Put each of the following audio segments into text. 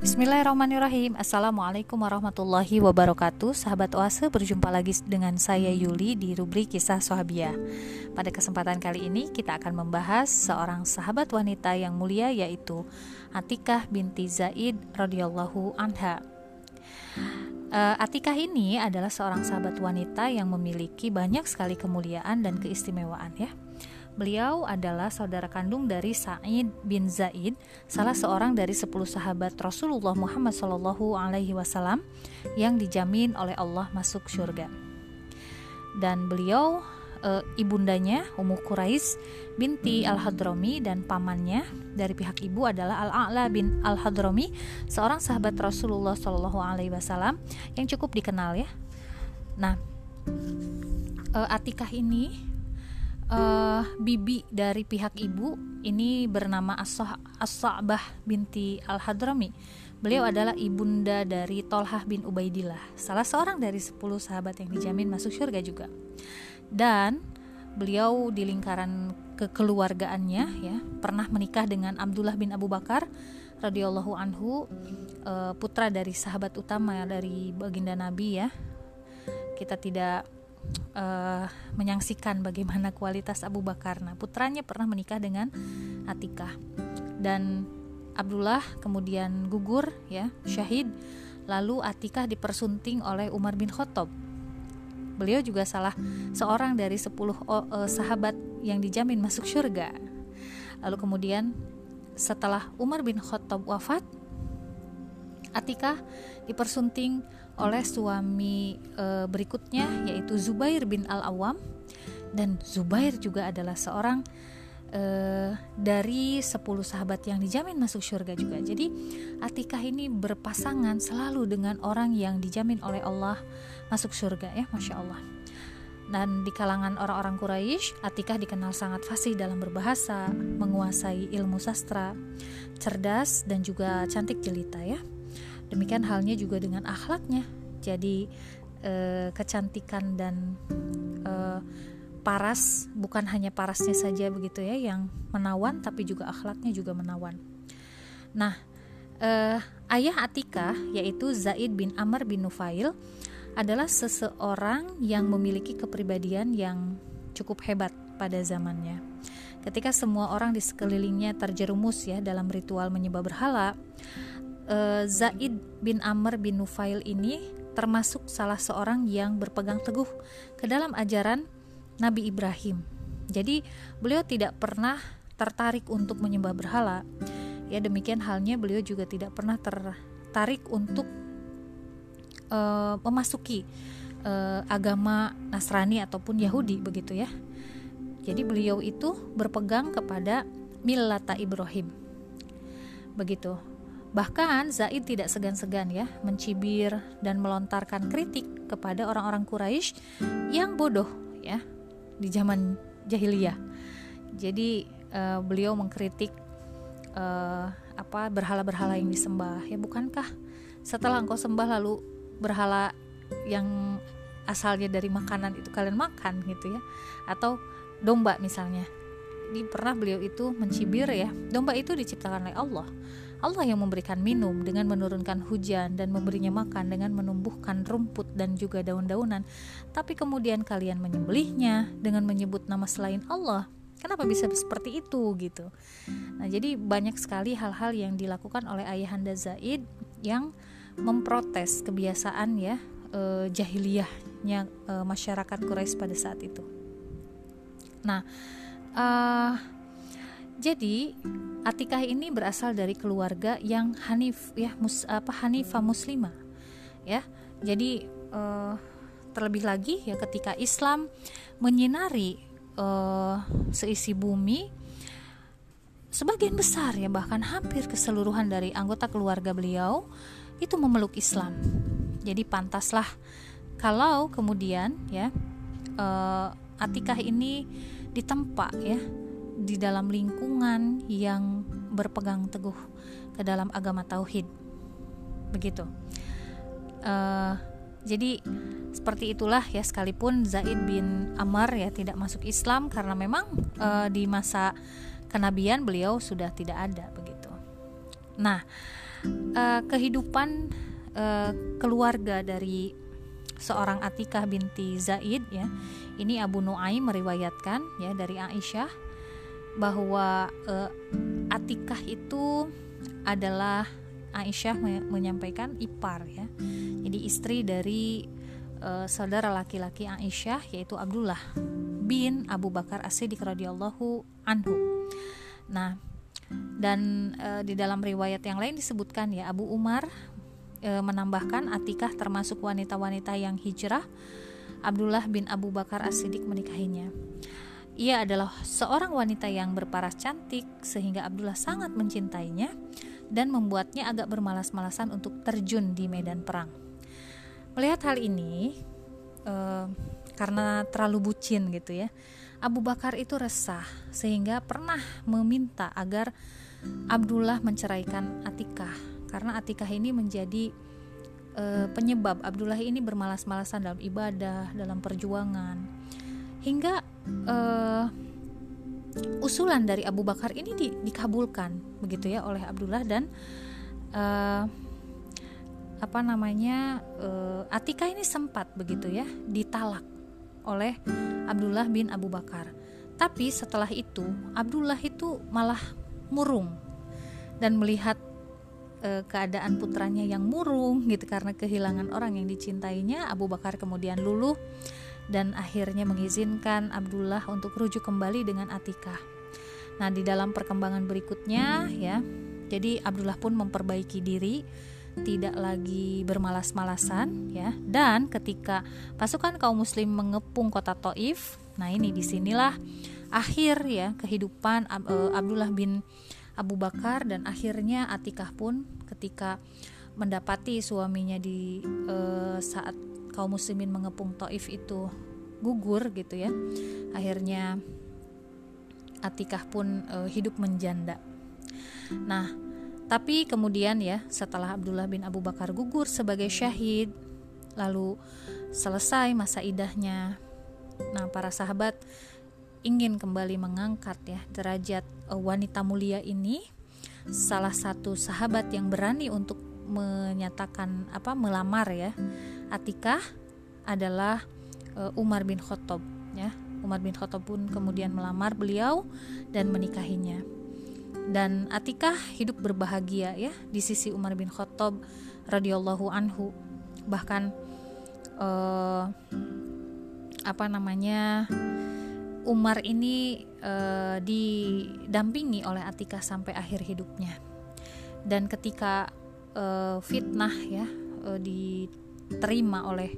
Bismillahirrahmanirrahim. Assalamualaikum warahmatullahi wabarakatuh. Sahabat Oase berjumpa lagi dengan saya Yuli di rubrik kisah Sohabia Pada kesempatan kali ini kita akan membahas seorang sahabat wanita yang mulia yaitu Atikah binti Zaid radhiyallahu anha. Uh, Atikah ini adalah seorang sahabat wanita yang memiliki banyak sekali kemuliaan dan keistimewaan ya Beliau adalah saudara kandung dari Sa'id bin Zaid, salah seorang dari sepuluh sahabat Rasulullah Muhammad Shallallahu Alaihi Wasallam yang dijamin oleh Allah masuk surga. Dan beliau e, ibundanya Ummu Quraisy binti Al-Hadrami dan pamannya dari pihak ibu adalah Al-A'la bin Al-Hadrami, seorang sahabat Rasulullah Shallallahu alaihi wasallam yang cukup dikenal ya. Nah, e, Atikah ini uh, bibi dari pihak ibu ini bernama As-Sa'bah binti Al-Hadrami. Beliau adalah ibunda dari Tolhah bin Ubaidillah, salah seorang dari 10 sahabat yang dijamin masuk surga juga. Dan beliau di lingkaran kekeluargaannya ya pernah menikah dengan Abdullah bin Abu Bakar radhiyallahu anhu uh, putra dari sahabat utama dari baginda Nabi ya. Kita tidak uh, menyaksikan bagaimana kualitas Abu Bakar. Nah, putranya pernah menikah dengan Atikah dan Abdullah kemudian gugur ya, syahid. Lalu Atikah dipersunting oleh Umar bin Khattab. Beliau juga salah seorang dari sepuluh uh, sahabat yang dijamin masuk surga. Lalu kemudian setelah Umar bin Khattab wafat, Atikah dipersunting oleh suami e, berikutnya yaitu Zubair bin Al-Awwam dan Zubair juga adalah seorang e, dari 10 sahabat yang dijamin masuk surga juga. Jadi Atikah ini berpasangan selalu dengan orang yang dijamin oleh Allah masuk surga ya, Masya Allah. Dan di kalangan orang-orang Quraisy, Atikah dikenal sangat fasih dalam berbahasa, menguasai ilmu sastra, cerdas dan juga cantik jelita ya. Demikian halnya juga dengan akhlaknya. Jadi eh, kecantikan dan eh, paras bukan hanya parasnya saja begitu ya yang menawan tapi juga akhlaknya juga menawan. Nah, eh, ayah Atika yaitu Zaid bin Amr bin Nufail adalah seseorang yang memiliki kepribadian yang cukup hebat pada zamannya. Ketika semua orang di sekelilingnya terjerumus ya dalam ritual menyembah berhala, uh, Zaid bin Amr bin Nufail ini termasuk salah seorang yang berpegang teguh ke dalam ajaran Nabi Ibrahim. Jadi beliau tidak pernah tertarik untuk menyembah berhala. Ya demikian halnya beliau juga tidak pernah tertarik untuk uh, memasuki uh, agama Nasrani ataupun Yahudi begitu ya. Jadi beliau itu berpegang kepada millata Ibrahim. Begitu. Bahkan Zaid tidak segan-segan ya mencibir dan melontarkan kritik kepada orang-orang Quraisy yang bodoh ya di zaman jahiliyah. Jadi uh, beliau mengkritik uh, apa berhala-berhala yang disembah. Ya bukankah setelah engkau sembah lalu berhala yang asalnya dari makanan itu kalian makan gitu ya atau domba misalnya. Di pernah beliau itu mencibir ya. Domba itu diciptakan oleh Allah Allah yang memberikan minum dengan menurunkan hujan dan memberinya makan dengan menumbuhkan rumput dan juga daun-daunan. Tapi kemudian kalian menyembelihnya dengan menyebut nama selain Allah. Kenapa bisa seperti itu gitu? Nah, jadi banyak sekali hal-hal yang dilakukan oleh ayahanda Zaid yang memprotes kebiasaan ya eh, jahiliyahnya eh, masyarakat Quraisy pada saat itu. Nah, uh, jadi Atikah ini berasal dari keluarga yang Hanif ya mus, apa Hanifah muslimah ya. Jadi uh, terlebih lagi ya ketika Islam menyinari uh, seisi bumi sebagian besar ya bahkan hampir keseluruhan dari anggota keluarga beliau itu memeluk Islam. Jadi pantaslah kalau kemudian ya uh, Atikah ini ditempa ya di dalam lingkungan yang berpegang teguh ke dalam agama tauhid. Begitu. Uh, jadi seperti itulah ya sekalipun Zaid bin Amr ya tidak masuk Islam karena memang uh, di masa kenabian beliau sudah tidak ada begitu. Nah uh, kehidupan uh, keluarga dari seorang Atikah binti Zaid ya. Ini Abu Nuaim meriwayatkan ya dari Aisyah bahwa uh, Atikah itu adalah Aisyah menyampaikan ipar ya. Jadi istri dari uh, saudara laki-laki Aisyah yaitu Abdullah bin Abu Bakar As-Siddiq radhiyallahu anhu. Nah, dan uh, di dalam riwayat yang lain disebutkan ya Abu Umar uh, menambahkan Atikah termasuk wanita-wanita yang hijrah Abdullah bin Abu Bakar As-Siddiq menikahinya. Ia adalah seorang wanita yang berparas cantik sehingga Abdullah sangat mencintainya dan membuatnya agak bermalas-malasan untuk terjun di medan perang. Melihat hal ini, uh, karena terlalu bucin gitu ya, Abu Bakar itu resah sehingga pernah meminta agar Abdullah menceraikan Atikah karena Atikah ini menjadi uh, penyebab Abdullah ini bermalas-malasan dalam ibadah, dalam perjuangan hingga uh, usulan dari Abu Bakar ini di, dikabulkan begitu ya oleh Abdullah dan uh, apa namanya uh, Atika ini sempat begitu ya ditalak oleh Abdullah bin Abu Bakar. Tapi setelah itu Abdullah itu malah murung dan melihat keadaan putranya yang murung gitu karena kehilangan orang yang dicintainya Abu Bakar kemudian luluh dan akhirnya mengizinkan Abdullah untuk rujuk kembali dengan Atika. Nah, di dalam perkembangan berikutnya ya, jadi Abdullah pun memperbaiki diri tidak lagi bermalas-malasan ya dan ketika pasukan kaum muslim mengepung kota Taif nah ini di sinilah akhir ya kehidupan uh, Abdullah bin Abu Bakar dan akhirnya Atikah pun ketika mendapati suaminya di uh, saat kaum muslimin mengepung Taif itu gugur gitu ya akhirnya Atikah pun uh, hidup menjanda nah tapi kemudian ya, setelah Abdullah bin Abu Bakar gugur sebagai syahid, lalu selesai masa idahnya. Nah, para sahabat ingin kembali mengangkat ya derajat e, wanita mulia ini. Salah satu sahabat yang berani untuk menyatakan apa melamar ya Atikah adalah e, Umar bin Khattab ya. Umar bin Khattab pun kemudian melamar beliau dan menikahinya. Dan Atikah hidup berbahagia ya di sisi Umar bin Khattab radhiyallahu anhu. Bahkan uh, apa namanya Umar ini uh, didampingi oleh Atikah sampai akhir hidupnya. Dan ketika uh, fitnah ya uh, diterima oleh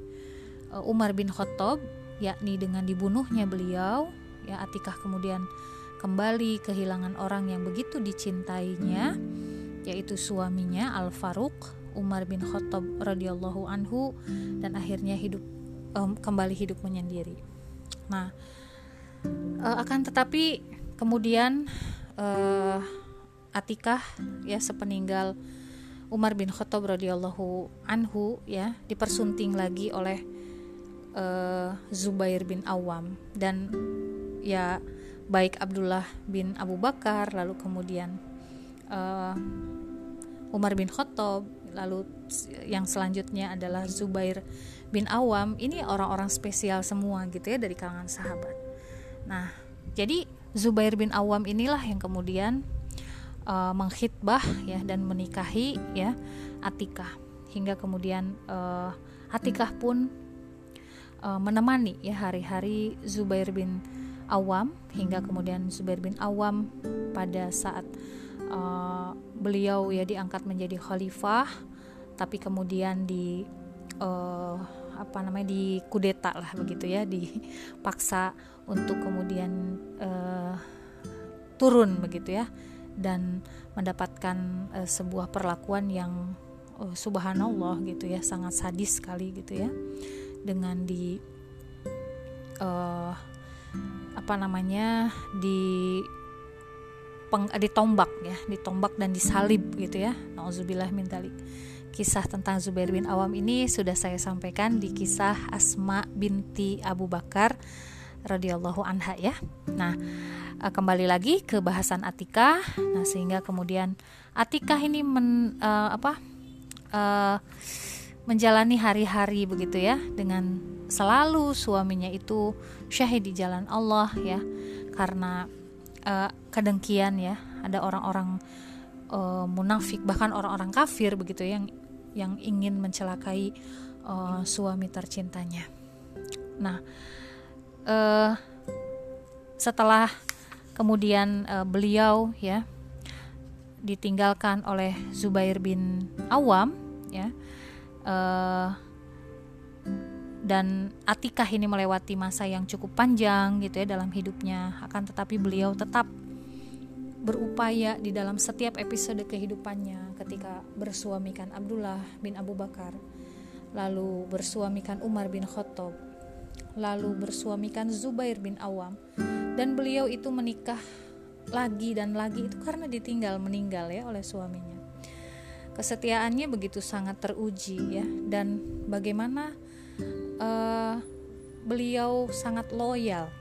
uh, Umar bin Khattab yakni dengan dibunuhnya beliau ya Atikah kemudian kembali kehilangan orang yang begitu dicintainya yaitu suaminya Al Faruq Umar bin Khattab radhiyallahu anhu dan akhirnya hidup um, kembali hidup menyendiri. Nah, uh, akan tetapi kemudian uh, Atikah ya sepeninggal Umar bin Khattab radhiyallahu anhu ya dipersunting lagi oleh uh, Zubair bin Awam. Dan ya baik Abdullah bin Abu Bakar lalu kemudian uh, Umar bin Khattab lalu yang selanjutnya adalah Zubair bin Awam. Ini orang-orang spesial semua gitu ya dari kalangan sahabat. Nah jadi Zubair bin Awam inilah yang kemudian uh, mengkhitbah ya dan menikahi ya Atikah. Hingga kemudian uh, Atikah pun uh, menemani ya hari-hari Zubair bin Awam. Hingga kemudian Zubair bin Awam pada saat uh, beliau ya diangkat menjadi khalifah tapi kemudian di uh, apa namanya di kudeta lah begitu ya dipaksa untuk kemudian uh, turun begitu ya dan mendapatkan uh, sebuah perlakuan yang uh, subhanallah gitu ya sangat sadis sekali gitu ya dengan di uh, apa namanya di peng, ditombak ya ditombak dan disalib gitu ya. Nauzubillah min dalik. Kisah tentang Zubair bin Awam ini sudah saya sampaikan di kisah Asma binti Abu Bakar radhiyallahu anha ya. Nah, uh, kembali lagi ke bahasan Atikah. Nah, sehingga kemudian Atikah ini men, uh, apa? Uh, menjalani hari-hari begitu ya dengan selalu suaminya itu syahid di jalan Allah ya karena uh, kedengkian ya ada orang-orang uh, munafik bahkan orang-orang kafir begitu yang yang ingin mencelakai uh, suami tercintanya. Nah, uh, setelah kemudian uh, beliau ya ditinggalkan oleh Zubair bin Awam ya uh, dan Atikah ini melewati masa yang cukup panjang gitu ya dalam hidupnya. Akan tetapi beliau tetap berupaya di dalam setiap episode kehidupannya ketika bersuamikan Abdullah bin Abu Bakar lalu bersuamikan Umar bin Khattab lalu bersuamikan Zubair bin Awam dan beliau itu menikah lagi dan lagi itu karena ditinggal meninggal ya oleh suaminya. Kesetiaannya begitu sangat teruji ya dan bagaimana uh, beliau sangat loyal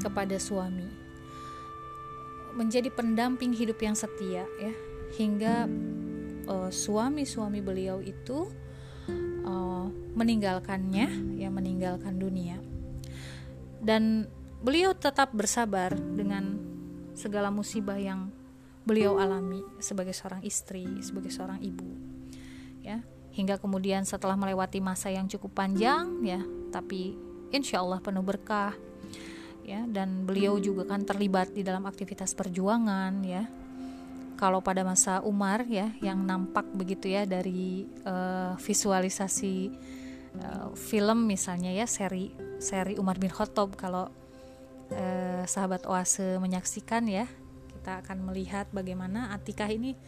kepada suami. Menjadi pendamping hidup yang setia ya hingga uh, suami-suami beliau itu uh, meninggalkannya ya meninggalkan dunia. Dan beliau tetap bersabar dengan segala musibah yang beliau alami sebagai seorang istri, sebagai seorang ibu. Ya, hingga kemudian setelah melewati masa yang cukup panjang ya, tapi insya Allah penuh berkah ya dan beliau juga kan terlibat di dalam aktivitas perjuangan ya kalau pada masa Umar ya yang nampak begitu ya dari uh, visualisasi uh, film misalnya ya seri seri Umar bin Khattab kalau eh, sahabat oase menyaksikan ya kita akan melihat bagaimana Atikah ini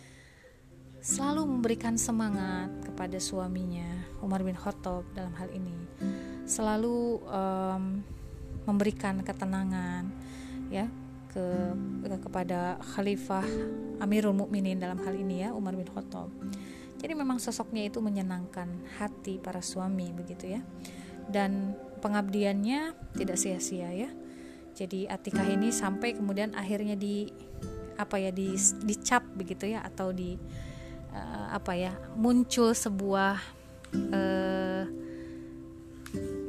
selalu memberikan semangat kepada suaminya Umar bin Khattab dalam hal ini. Selalu um, memberikan ketenangan ya ke, ke kepada Khalifah Amirul Mukminin dalam hal ini ya Umar bin Khattab. Jadi memang sosoknya itu menyenangkan hati para suami begitu ya. Dan pengabdiannya tidak sia-sia ya. Jadi Atikah ini sampai kemudian akhirnya di apa ya di dicap begitu ya atau di uh, apa ya muncul sebuah uh,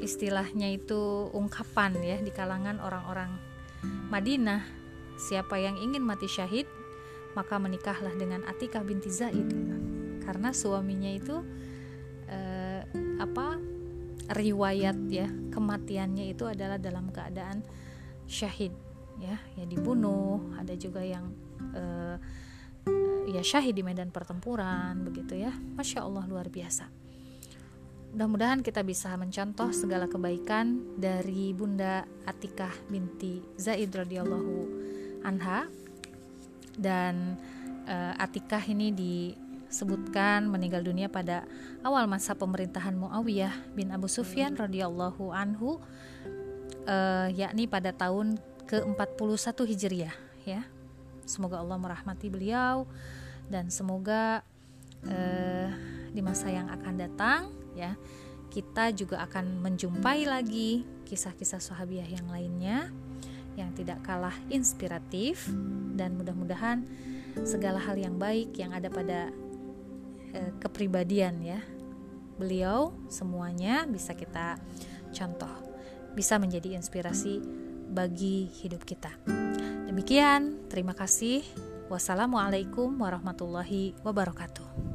istilahnya itu ungkapan ya di kalangan orang-orang Madinah. Siapa yang ingin mati syahid maka menikahlah dengan Atikah binti Zaid. Karena suaminya itu uh, apa riwayat ya kematiannya itu adalah dalam keadaan syahid ya ya dibunuh. Ada juga yang uh, ya syahid di medan pertempuran begitu ya. Masya Allah luar biasa mudah-mudahan kita bisa mencontoh segala kebaikan dari bunda Atikah binti Zaid radhiyallahu anha dan uh, Atikah ini disebutkan meninggal dunia pada awal masa pemerintahan Muawiyah bin Abu Sufyan radhiyallahu anhu uh, yakni pada tahun ke-41 Hijriah ya. Semoga Allah merahmati beliau dan semoga uh, di masa yang akan datang ya kita juga akan menjumpai lagi kisah-kisah sahabiah yang lainnya yang tidak kalah inspiratif dan mudah-mudahan segala hal yang baik yang ada pada uh, kepribadian ya beliau semuanya bisa kita contoh bisa menjadi inspirasi bagi hidup kita. Demikian, terima kasih. Wassalamualaikum warahmatullahi wabarakatuh.